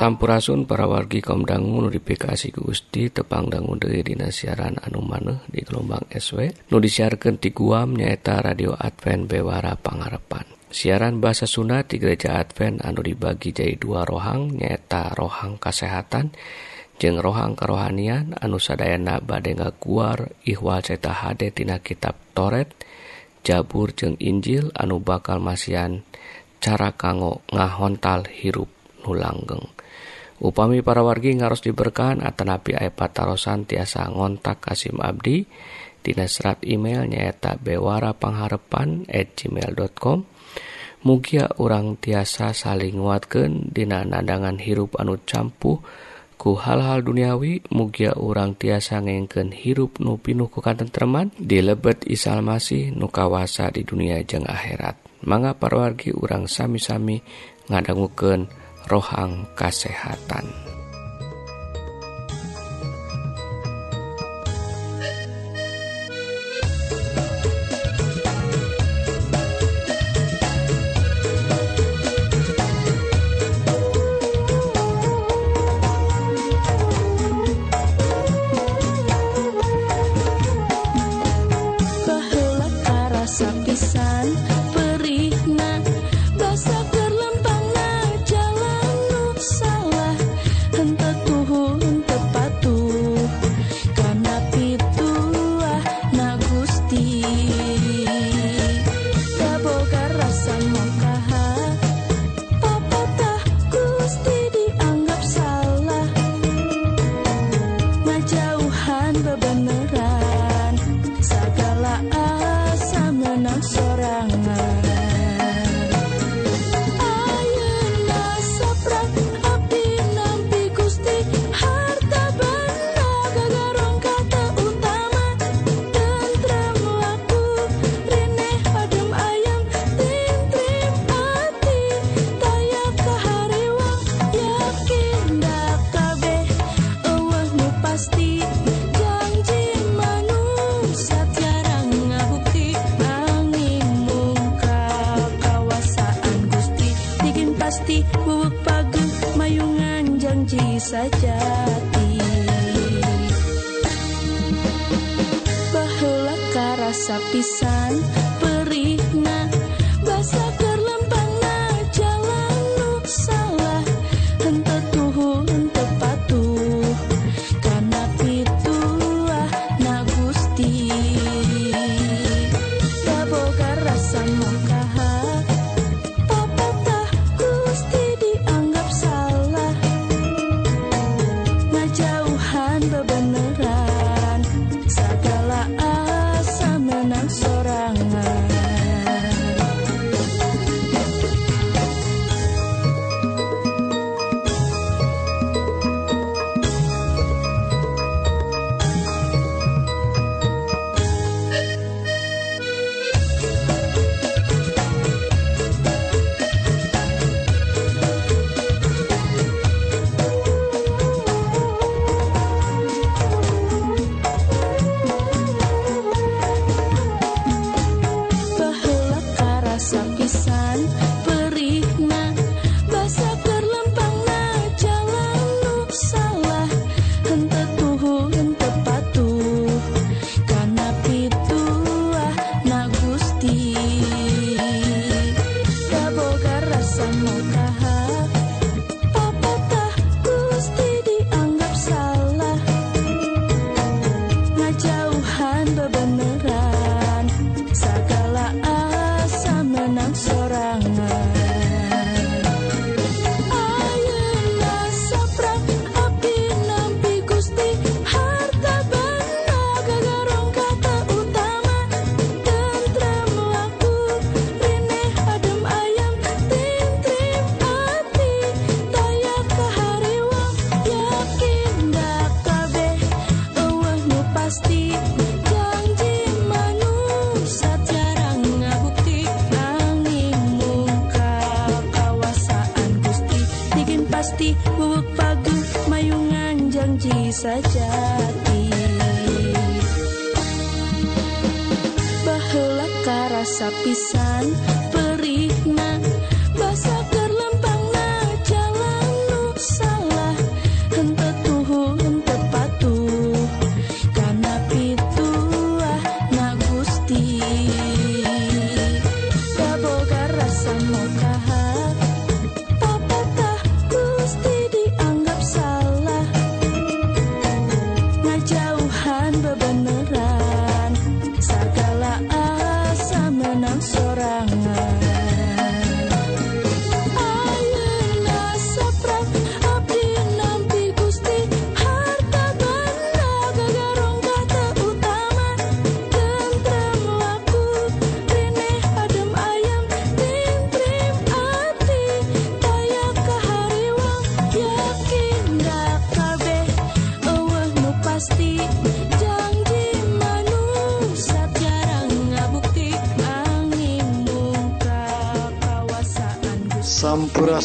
Sampurasun para wargi kaumdangu notifikasi Gusti tepangdangun Dewi Dina siaran anu maneh di gelombang SW nu disiarkan di Guam nyaeta radio Advent Bewara Pangarepan siaran bahasa Sunda di gereja Advent anu dibagi jadi dua rohang nyaeta rohang kesehatan jeng rohang kerohanian anu sadayana bade ngaguar ihwal ceta hade kitab Toret Jabur jeng Injil anu bakal masian cara kanggo ngahontal hirup nu langgeng Upami para wargi ngaros diberkahan Atanapi aya Patarosan tiasa ngontak Kasim Abdi. Dina serat email nyaeta bewara pengharepan at gmail.com Mugia orang tiasa saling nguatkan Dina nadangan hirup anu campuh ku hal-hal duniawi. Mugia orang tiasa ngengken hirup nu pinuh ku katentreman di lebet isal masih nu kawasa di dunia jeng akhirat. Mangga parwargi urang sami-sami ngadangukeun rohang kesehatan. Oh. Gusti Buwak Pagung Mayungan janji sajati Baheula karasa pisan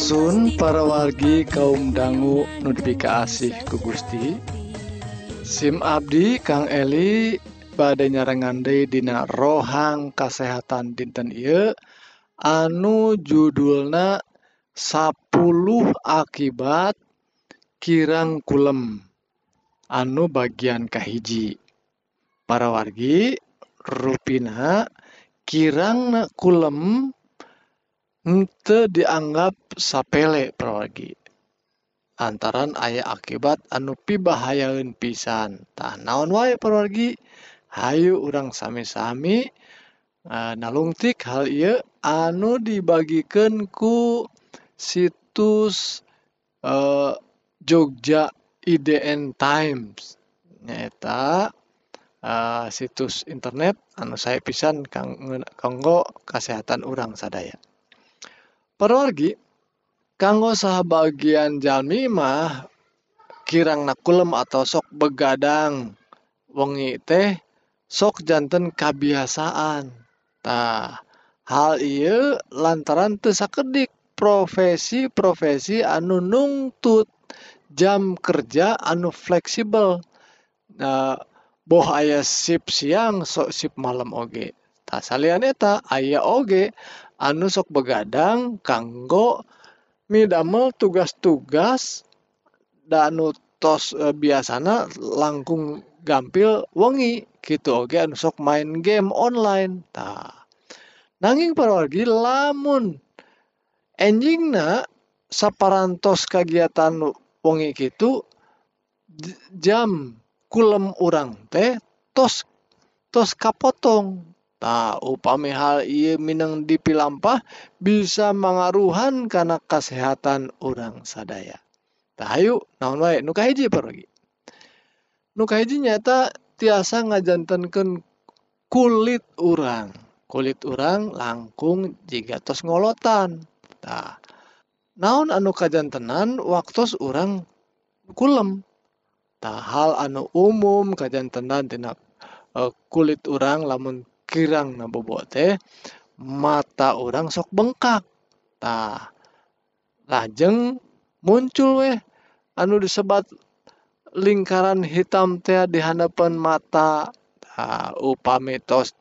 Sun para wargi kaum dangu nudika asih ku Gusti. SIM Abdi Kang Eli badai nyarangandai dina rohang kesehatan dinten Ieu anu judulna 10 akibat kirang kulem anu bagian kahiji. Para wargi ruina kirang kulem dianggap sapele pergi antara ayah akibat anu pibahayaun pisan. Tan naon wa pergi Hayu urang sami-sami nalungtik hal anu dibagikanku situs Jogja IDN Timesnyata situs internet anu saya pisan Kanggo kesehatan urang sadaya pergi kanggo sah bagian Jami mah kirang nakulm atau sok begadang. Wengi teh sokjantan kebiasaantah hal I lantaran tersakedik profesi-profesi anu nungtut jam kerja anu fleksibel. Boh aya sip siang sok sip malam Oge. Tak salaneta aya Oge anu sok begadang kanggo midamel tugas-tugas danu tos e, biasana langkung gampil wengi gitu. Oke okay, anu sok main game online tah nanging perwargi lamun enjingna saparantos kegiatan wengi gitu jam kulem orang teh tos tos kapotong. Nah, upami hal ieu mineng dipilampah bisa mangaruhan karena kesehatan orang sadaya. Tahayu, naon wae nu kahiji parogi. Nu kahiji nyata tiasa ngajantenkeun kulit urang. Kulit urang langkung jika tos ngolotan. Tah, naon anu kajantenan waktos urang kulem. Tah, hal anu umum kajantenan tina eh, kulit urang lamun kirang na bobo teh mata orang sok bengkaktah lajeng muncul weh anu disebat lingkaran hitam teh di hadapan mata. Upah mitos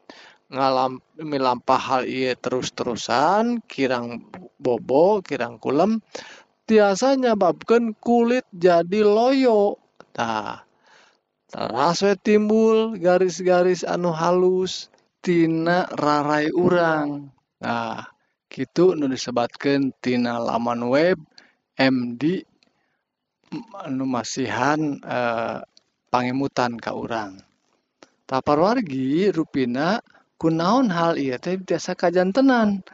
ngalam milampah hal ia terus-terusan kirang bobo kirang kulem tiasa nyababkan kulit jadi loyo. Tah terasa timbul garis-garis anu halus tina rarai urang. Nah gitu nu disebatkan tina laman web MD anu masihan eh, e, pangemutan ka urang. Tapar wargi rupina kunaon hal iya teh biasa kajantenan.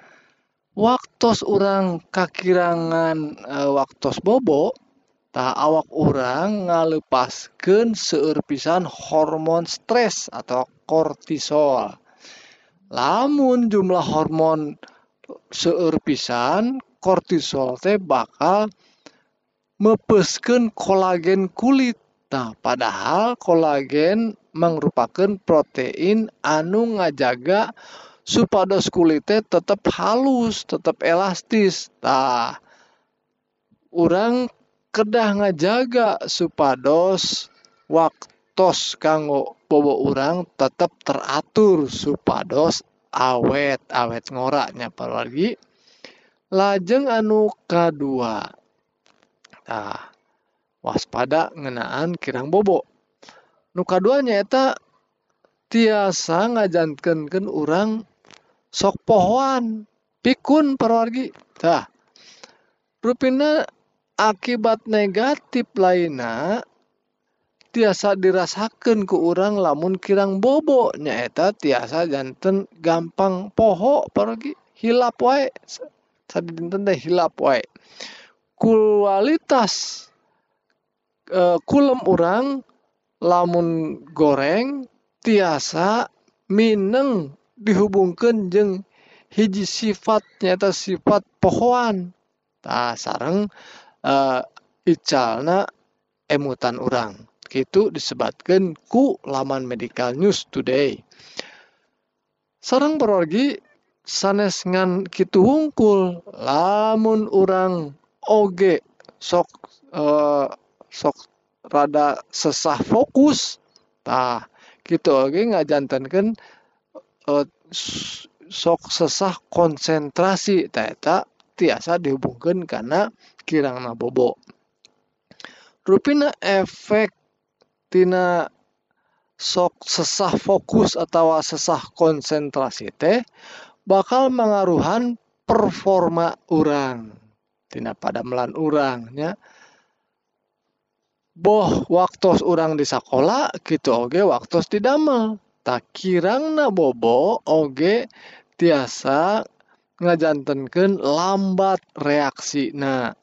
Waktos urang kakirangan e, waktos bobo tak awak orang ngalepaskan seurpisan hormon stres atau kortisol. Lamun jumlah hormon seueur pisan kortisol teh bakal mepeskeun kolagen kulit Nah, padahal kolagen merupakan protein anu ngajaga supados kulitnya tetap halus, tetap elastis. Nah, orang kedah ngajaga supados waktos kanggo bobo orang tetap teratur supados awet awet ngoraknya lagi. Lajeng anu kedua nah waspada ngenaan kirang bobo. Nu kaduanya eta tiasa ngajankenkeun urang sok pohon pikun perwargi. Tah rupina akibat negatif lainnya tiasa dirasakan ke orang lamun kirang bobo nyaeta tiasa jantan gampang poho pergi hilap wae. Tadi dinten teh hilap wae. Kualitas e, kulem orang lamun goreng tiasa mineng dihubungkan jeng hiji sifat nyata sifat pohoan. Nah, sarang e, icalna emutan orang gitu disebutkan ku laman medical news today. Sarang perorgi sanes ngan kitu hungkul lamun urang oge sok eh, sok rada sesah fokus tah gitu oge ngajantankeun eh, sok sesah konsentrasi eta tiasa dihubungkeun kana kirangna bobo rupina efek tina sok sesah fokus atau sesah konsentrasi teh bakal mengaruhan performa orang tina pada melan urangnya boh waktu orang di sekolah gitu oge waktu di damel. Tak kirangna bobo oge tiasa ngajantenkeun lambat reaksi nah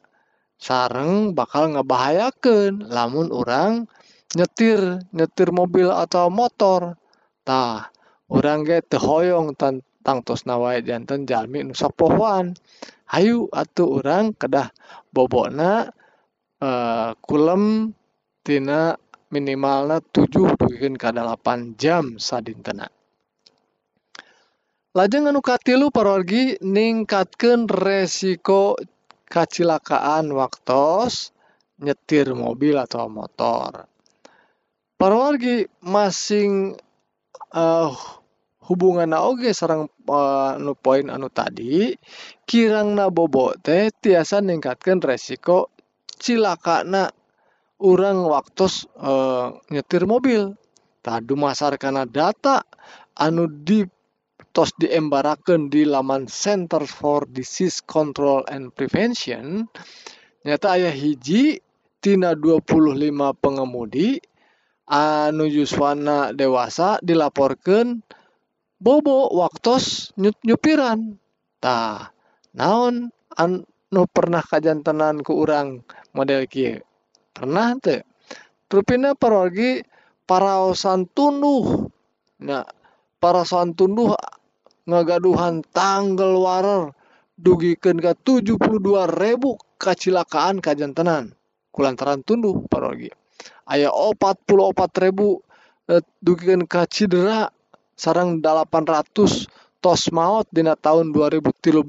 sareng bakal ngebahayakeun lamun orang nyetir nyetir mobil atau motor. Tah orang ge teu hoyong tan tangtosna wae janten jalmi nu sok pohoan hayu atuh urang kedah bobona eh, kulem tina minimalna 7 dugikeun ka 8 jam sadintena. Lajeng anu katilu parwargi ningkatkeun resiko kacilakaan waktos nyetir mobil atau motor parawargi masing uh, hubungan oge sarang uh, eh, poin anu tadi kirang nabobo teh tiasa ningkatkeun resiko cilakana urang waktu uh, eh, nyetir mobil. Tadu masar karena data anu di tos diembarakan di laman Center for Disease Control and Prevention. Nyata ayah hiji tina 25 pengemudi anu yuswana dewasa dilaporkeun bobo waktos nyut nyupiran. Tah naon anu pernah kajantenan ku urang model kieu? Pernah teu rupina parwargi paraosan tunduh. Nah paraosan tunduh ngagaduhan tanggal warer dugikeun ka 72 ribu kacilakaan kajantenan kulantaran tunduh parwargi aya 44 ribu eh, dugikan ke cedera sarang 800 tos maut dina tahun 2013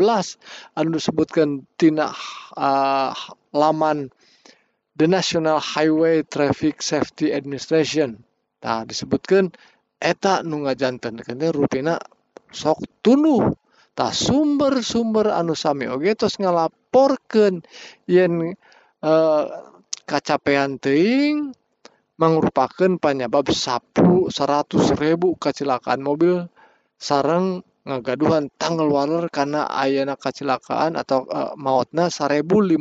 anu disebutkan tina uh, laman The National Highway Traffic Safety Administration. Nah disebutkan eta nu ngajanten kene rupina sok tunuh. Tah sumber-sumber anu sami oge tos ngalaporkeun yen uh, kacapean teuing mangrupakeun panyebab sapu 100 ribu kecelakaan mobil sareng ngagaduhan tanggal waler karena ayana kecelakaan atau eh, mautna 1550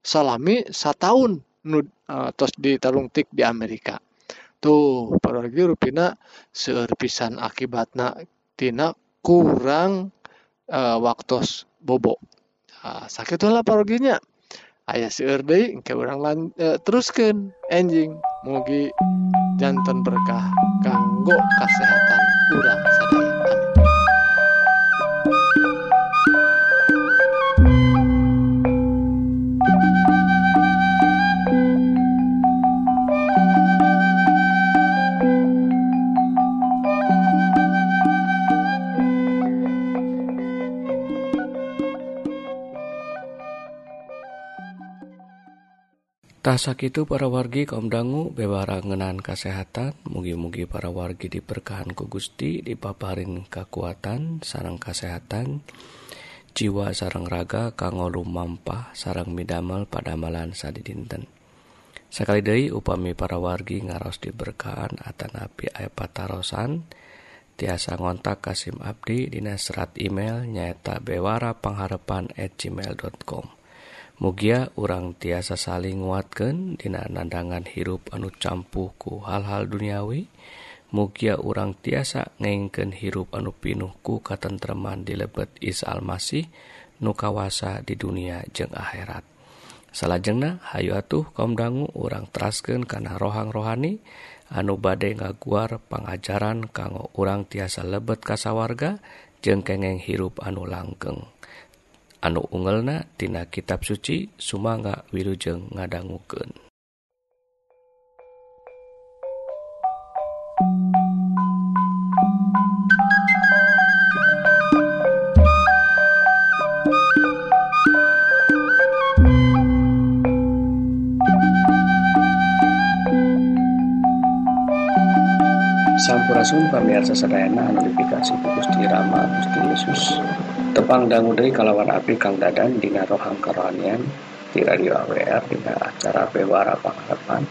salami satahun nu eh, tos ditalungtik di Amerika. Tuh parwargi rupina seueur pisan akibatna tina kurang eh, waktos bobo nah, sakitulah parwarginya aya seueur deui engke urang lan eh, teruskeun. Enjing mugi janten berkah kanggo kasehatan urang Tah sakitu para wargi kaum dangu bewara ngeunaan kasehatan. Mugi-mugi para wargi diberkahan ku Gusti dipaparin kekuatan sareng kasehatan. Jiwa sareng raga kanggo lumampah sareng midamel pada malan sadidinten. Sakali deui upami para wargi ngaros diberkahan atanapi aya patarosan. Tiasa ngontak Kasim Abdi dina serat email nyaeta bewara pangharepan at gmail.com Mugia urang tiasa saling nguatkan dina nandangan hirup anu campuhku hal-hal duniawi Mugia urang tiasa ngengken hirup anu pinuh ku katentreman di lebet Isa Almasih nu kawasa di dunia jeung akhirat Salajengna Hayu atuh kaum dangu urang terasken kana rohang rohani anu bade ngaguar pengajaran kanggo urang tiasa lebet kasawarga jeung kengeng hirup anu langgeng. anu ungelna tina kitab suci sumanga wilujeng ngadangukeun Sampurasun pamiarsa sadayana anu dipikasi ku Gusti Rama Gusti Yesus. Tepang dangu dari kalawan api Kang Dadan dina rohang karanian di radio AWR dina acara bewara pangarapan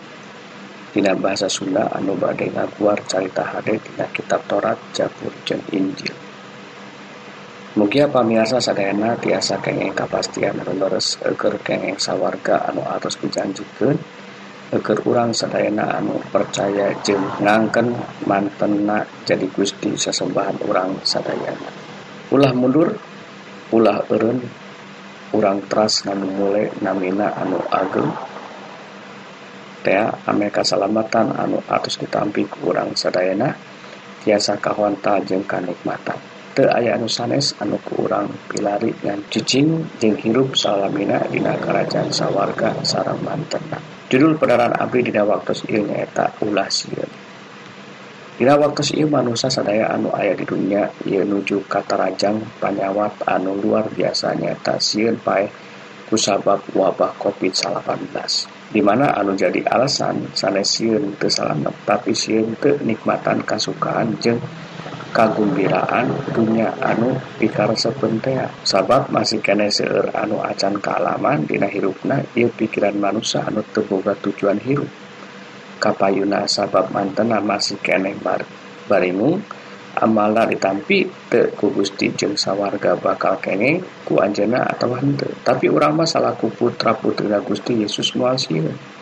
dina bahasa Sunda anu badai ngaguar carita hade dina kitab Torat Jabur jeung Injil. Mugia pamirsa sadayana tiasa kengeng kapastian anu eger kengeng sawarga anu atos dijanjikeun Eger urang sadayana anu percaya jeung ngangken mantena jadi Gusti sesembahan urang sadayana. Ulah mundur ulah Erun kurang tras namun mulai namina anu ageng. Amerika Salamatan anu atus ditampi kurang sedayana tiasa kahwanta jeng kanikmatan. Te aya anu sanes anu kurang pilari dan cicing jeng hirup salamina dina kerajaan sawarga sarang mantena judul pedaran abdi dina waktu ilnya eta ulah sieun Dina waktu ieu manusia sadaya anu aya di dunia ieu nuju katarajang panyawat anu luar biasa nyata sieun pae kusabab wabah COVID-19. Di mana anu jadi alasan sanes sieun teu salanep tapi sieun teu nikmatan kasukaan jeung kagumbiraan dunia anu pikar sepentea sabab masih kene seueur anu acan kealaman dina hirupna ieu pikiran manusia anu teboga tujuan hirup. kapayuna sabab mantena masih keneh bar baringung amala ditampi te ku Gusti jeung sawarga bakal kengeng ku anjeuna atawa henteu. Tapi urang mah salaku putra putrina Gusti Yesus moal sieun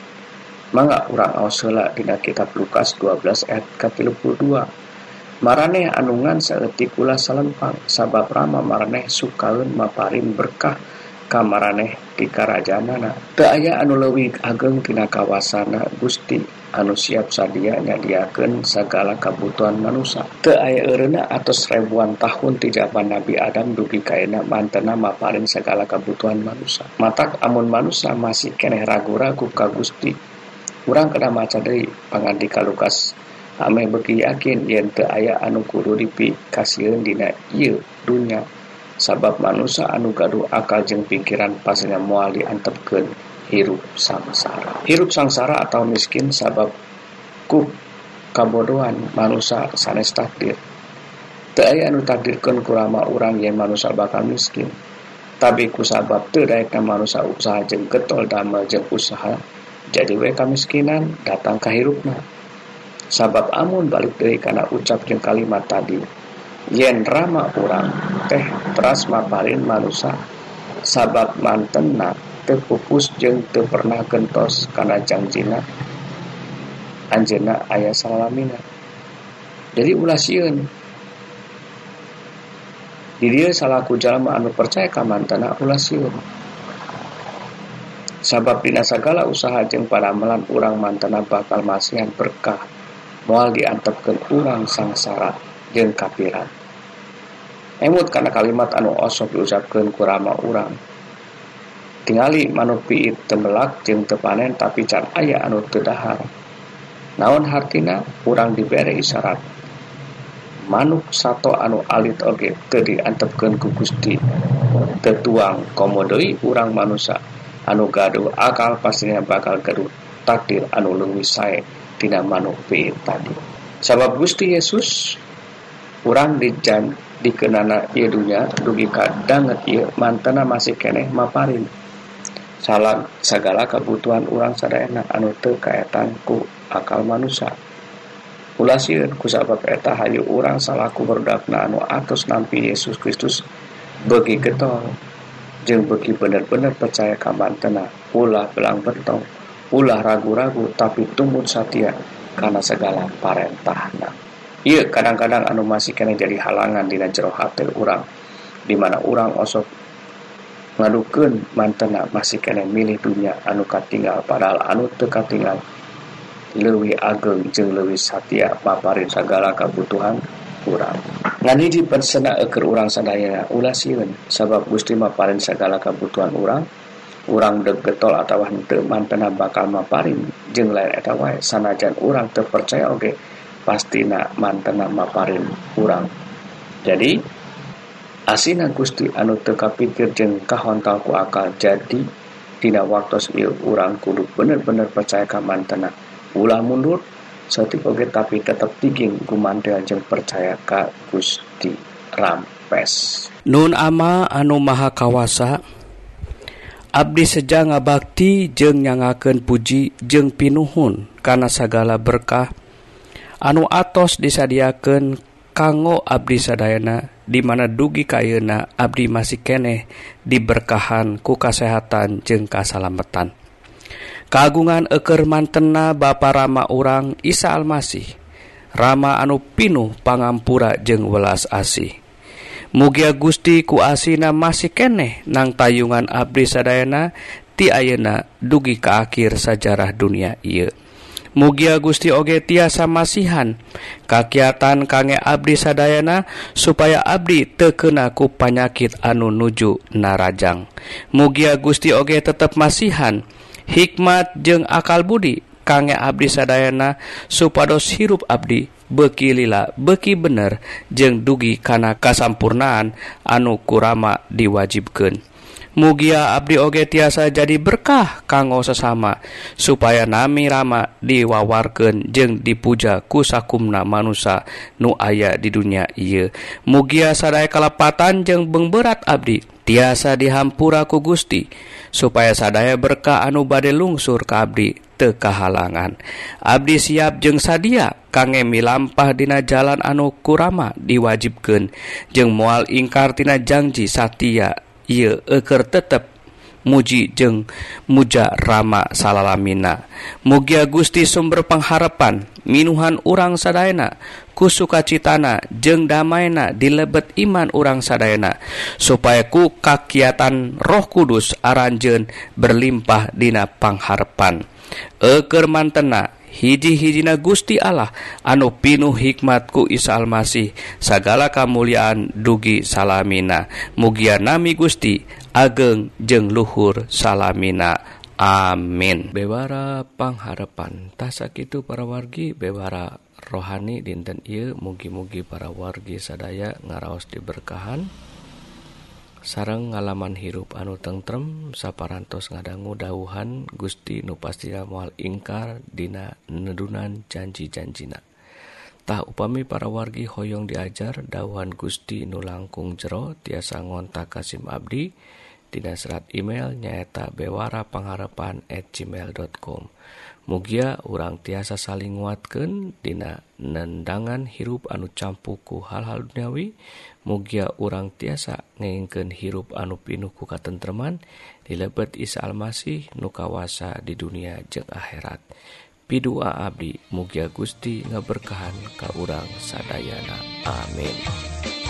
mangga urang aos heula dina kitab Lukas 12 ayat ka 32 maraneh anungan saeutik ulah salempang sabab rama maraneh sukaeun maparin berkah kamaraneh di Karajanana teaya anu leuwih ageng tina kawasana Gusti anu siap sadia nyadiakeun segala kabutuhan manusia teu aya eureuna atus ribuan tahun ti jaban Nabi Adam dugi ka euna mantena maparin segala kabutuhan manusia matak amun manusia masih keneh ragu-ragu ka Gusti. Urang kana maca deui pangandika Lukas. Ame beki yakin yen teu aya anu kudu dipikasieun dina ieu dunya. sabab manusia anu gaduh akal jeung pikiran pasnya mual diantepken hirup samsara hirup sangsara atau miskin sabab ku kabodohan manusia sanes takdir. Teai anu takdirkan kurama orang yang manusia bakal miskin. Tapi ku sabab tedaikna manusia usaha jeng getol damel jeng usaha jadi we kamiskinan datang kahirupna sabab amun balik dari karena ucap jeng kalimat tadi yen rama orang teh teras maparin manusia sabab mantena teu pupus jeung teu pernah gentos karena janjina anjena ayah salamina jadi ulah sieun. Di dia salaku jalma anu percaya ka mantena ulah sieun. Sabab dina sagala usaha jeung melan urang mantena bakal masihan berkah. Moal diantepkeun urang sangsara jeung kapiran emut karena kalimat anu osok diucapkan kurama urang. Tingali manupi tembelak jeng tepanen tapi can ayah anu tedahar naon hartina? Kurang diberi isyarat. Manuk sato anu alit oge tedi antepkan ku gusti. Tetuang komodoi urang manusia anu gaduh akal pastinya bakal gaduh. Takdir anu leuwih sae tina manuk piit tadi. Sabab Gusti Yesus urang dijan dikenana ieu dunya dugi kadanget ieu mantena masih keneh maparin. Salah sagala kebutuhan urang sadayana anu teu kaetan ku akal manusia. Ulah sieun ku sabab eta hayu urang salaku berdakna anu atus nampi Yesus Kristus bagi getol. Jeung bagi bener-bener percaya ka mantena ulah belang bentong ulah ragu-ragu tapi tumbuh satia karena segala parentahna Ieu kadang-kadang anu masih kena jadi halangan dina jero hati urang. Di mana urang osok ngadukeun mantena masih kena milih dunia anu katinggal padahal anu teu katinggal. Leuwih ageng jeung leuwih satya paparin segala kabutuhan urang. Ngadi dipersena eker urang sadayana ulah sieun sabab Gusti maparin segala kabutuhan urang orang degetol atau mantena bakal maparin. Jeng lain eta wae sanajan orang terpercaya oke okay. pastina mantena maparin kurang jadi asina Gusti anu teka pikir jeng kahontalku akal. Jadi Tina waktu il orang kudu bener-bener percaya ka mantena ulah mundur satu oge tapi tetap tiging kumandel jeng percaya ka Gusti rampes Nun ama anu maha kawasa Abdi seja ngabakti jeng nyangaken puji jeng pinuhun karena segala berkah. anu atos disadiaken kanggo Abdi Sadayana dimana dugi kayuna Abdi masih keneh diberkahan ku kasehatan jeung kasalametan kagungan eker mantena Bapak Rama urang Isa Almasih Rama anu pinuh pangampura jeung welas asih. Mugia Gusti ku asina masih keneh nang tayungan Abdi Sadayana ti ayeuna dugi ke akhir sajarah dunia ieu. Mugia Gusti Oge tiasa masihan. Kakiatan kangge Abdi Sadayana supaya Abdi tekenaku panyakit anu nuju narajang. Mugia Gusti Oge tetap masihan. Hikmat jeung akal Budi kangge Abdi Sadayana supados hirup Abdi bekilila beki bener jeung dugi kana kasampurnaan anu kurama diwajibkan. Mugia Abdi oge tiasa jadi berkah kanggo sesama supaya nami Rama diwawarkeun jeung dipuja kusakumna manusia nu aya di dunia. Ia mugia sadai kalepatan jeung beng berat Abdi tiasa dihampuraku Gusti supaya sadaya berkah anu bade lungsur ke Abdi tekahalangan Abdi siap jeung sadia kangemi lampah dina jalan anu kurama diwajibkeun jeung mual ingkartina janji satia ieu eker tetap muji jeng muja Rama salalamina. Mugia Gusti sumber pengharapan minuhan urang sadayana, ku sukacitana jeng damaina dilebet iman urang sadayana, supaya ku kakiatan Roh Kudus aranjen berlimpah dina pangharepan eker mantena hiji-hijina Gusti Allah anu pinuh hikmatku Isa Almasih sagala kamuliaan dugi salamina. Mugia nami Gusti ageng jeng luhur salamina. Amin. Bewara pangharapan tasak itu para wargi bewara rohani dinten ieu mugi-mugi para wargi sadaya ngaraos diberkahan. sarang ngalaman hirup anu tentrem saparantos ngadanggu dauhan Gusti nu pastina moal ingkar dina nedunan janji-janjina. Tah upami para wargi hoyong diajar dauhan Gusti nu langkung jero tiasa ngontak Kasim Abdi Dina serat email nyaeta bewara pengharapan@gmail.com mugia urang tiasa saling nguatkan dina nendangan hirup anu campuku hal-hal duniawi mugia urang tiasa ngeken hirup anu pinuhku katentreman dilebet Isa Almasih nukawasa di dunia jeng akhirat. Pidua Abdi mugia Gusti ngeberkahan ka urang sadayana. Amin.